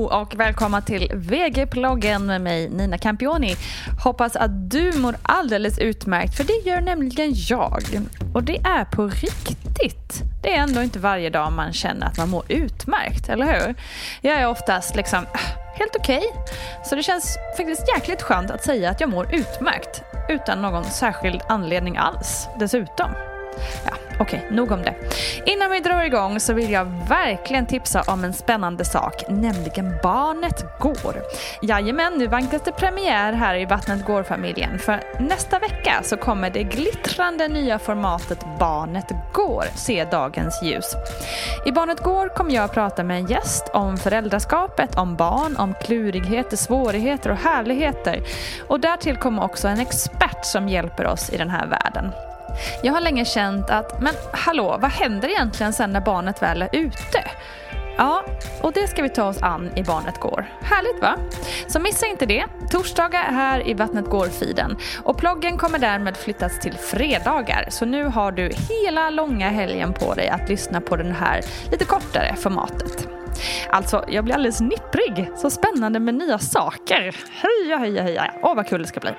och välkomna till VG-ploggen med mig Nina Campioni. Hoppas att du mår alldeles utmärkt för det gör nämligen jag. Och det är på riktigt. Det är ändå inte varje dag man känner att man mår utmärkt, eller hur? Jag är oftast liksom äh, helt okej. Okay. Så det känns faktiskt jäkligt skönt att säga att jag mår utmärkt utan någon särskild anledning alls dessutom. Ja, Okej, okay, nog om det. Innan vi drar igång så vill jag verkligen tipsa om en spännande sak, nämligen Barnet Går. Jajamän, nu vankas det premiär här i Vattnet Går-familjen. För nästa vecka så kommer det glittrande nya formatet Barnet Går se dagens ljus. I Barnet Går kommer jag att prata med en gäst om föräldraskapet, om barn, om klurigheter, svårigheter och härligheter. Och därtill kommer också en expert som hjälper oss i den här världen. Jag har länge känt att, men hallå, vad händer egentligen sen när barnet väl är ute? Ja, och det ska vi ta oss an i Barnet Går. Härligt va? Så missa inte det. Torsdagar här i Vattnet Går-feeden. Och ploggen kommer därmed flyttas till fredagar. Så nu har du hela långa helgen på dig att lyssna på den här lite kortare formatet. Alltså, jag blir alldeles nipprig. Så spännande med nya saker. Heja, heja, heja. Åh, vad kul det ska bli.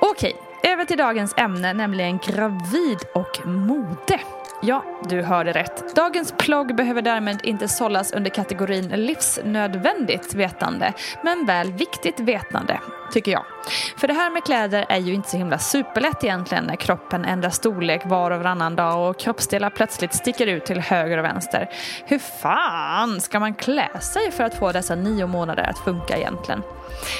Okej, över till dagens ämne, nämligen gravid och mode. Ja, du hörde rätt. Dagens plogg behöver därmed inte sållas under kategorin livsnödvändigt vetande, men väl viktigt vetande, tycker jag. För det här med kläder är ju inte så himla superlätt egentligen när kroppen ändrar storlek var och varannan dag och kroppsdelar plötsligt sticker ut till höger och vänster. Hur fan ska man klä sig för att få dessa nio månader att funka egentligen?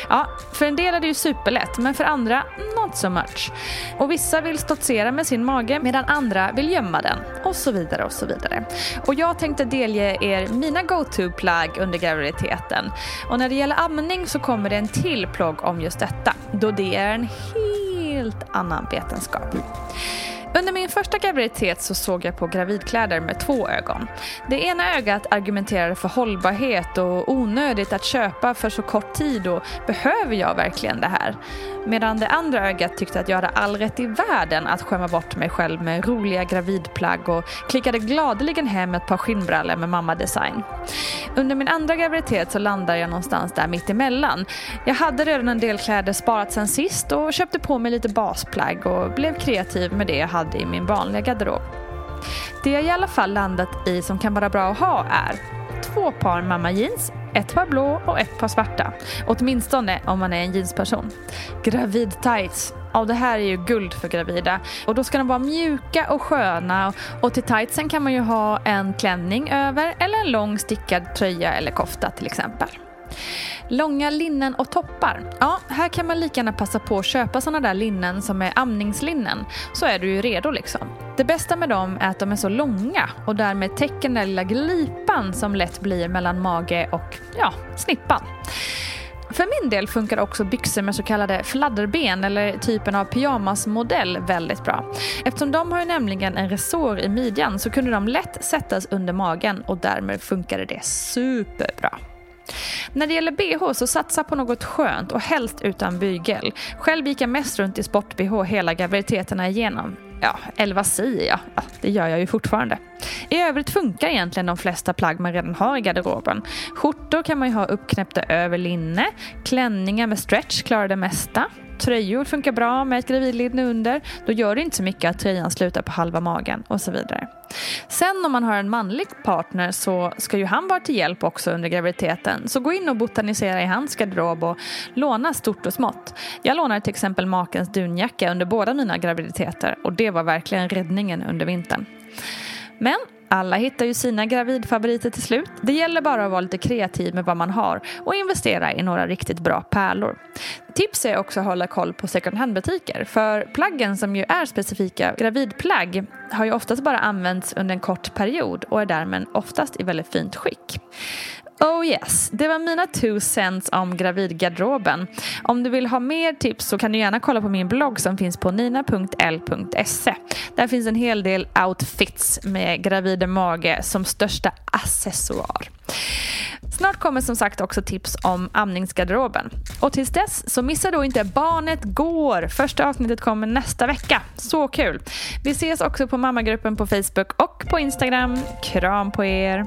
Ja, för en del är det ju superlätt, men för andra not so much. Och vissa vill stoltsera med sin mage medan andra vill gömma den. Och så vidare och så vidare. Och jag tänkte delge er mina go-to-plagg under graviditeten. Och när det gäller amning så kommer det en till plogg om just detta. Då det är en helt annan vetenskap. Under min första graviditet så såg jag på gravidkläder med två ögon. Det ena ögat argumenterade för hållbarhet och onödigt att köpa för så kort tid och behöver jag verkligen det här? Medan det andra ögat tyckte att jag hade all rätt i världen att skämma bort mig själv med roliga gravidplagg och klickade gladeligen hem ett par skinnbrallor med mammadesign. Under min andra graviditet så landade jag någonstans där mitt emellan. Jag hade redan en del kläder sparat sen sist och köpte på mig lite basplagg och blev kreativ med det jag hade i min vanliga garderob. Det jag i alla fall landat i som kan vara bra att ha är två par mamma jeans, ett par blå och ett par svarta. Åtminstone om man är en jeansperson. Gravid tights. Ja, det här är ju guld för gravida. Och då ska de vara mjuka och sköna. Och till tightsen kan man ju ha en klänning över eller en lång stickad tröja eller kofta till exempel. Långa linnen och toppar. Ja, här kan man lika gärna passa på att köpa sådana där linnen som är amningslinnen. Så är du ju redo liksom. Det bästa med dem är att de är så långa och därmed täcker den där lilla glipan som lätt blir mellan mage och ja, snippan. För min del funkar också byxor med så kallade fladderben eller typen av pyjamasmodell väldigt bra. Eftersom de har ju nämligen en resår i midjan så kunde de lätt sättas under magen och därmed funkade det superbra. När det gäller bh så satsa på något skönt och helst utan bygel. Själv gick jag mest runt i sport-bh hela graviditeterna igenom. Ja, eller vad säger jag? Ja, det gör jag ju fortfarande. I övrigt funkar egentligen de flesta plagg man redan har i garderoben. Skjortor kan man ju ha uppknäppta över linne, klänningar med stretch klarar det mesta. Tröjor funkar bra med ett gravidlinne under. Då gör det inte så mycket att tröjan slutar på halva magen och så vidare. Sen om man har en manlig partner så ska ju han vara till hjälp också under graviditeten. Så gå in och botanisera i hans garderob och låna stort och smått. Jag lånade till exempel makens dunjacka under båda mina graviditeter och det var verkligen räddningen under vintern. Men alla hittar ju sina gravidfavoriter till slut. Det gäller bara att vara lite kreativ med vad man har och investera i några riktigt bra pärlor. Tips är också att hålla koll på second hand-butiker för plaggen som ju är specifika gravidplagg har ju oftast bara använts under en kort period och är därmed oftast i väldigt fint skick. Oh yes, det var mina two cents om gravidgarderoben. Om du vill ha mer tips så kan du gärna kolla på min blogg som finns på nina.l.se. Där finns en hel del outfits med gravid mage som största accessoar. Snart kommer som sagt också tips om amningsgarderoben. Och tills dess så missa då inte Barnet Går. Första avsnittet kommer nästa vecka. Så kul! Vi ses också på mammagruppen på Facebook och på Instagram. Kram på er!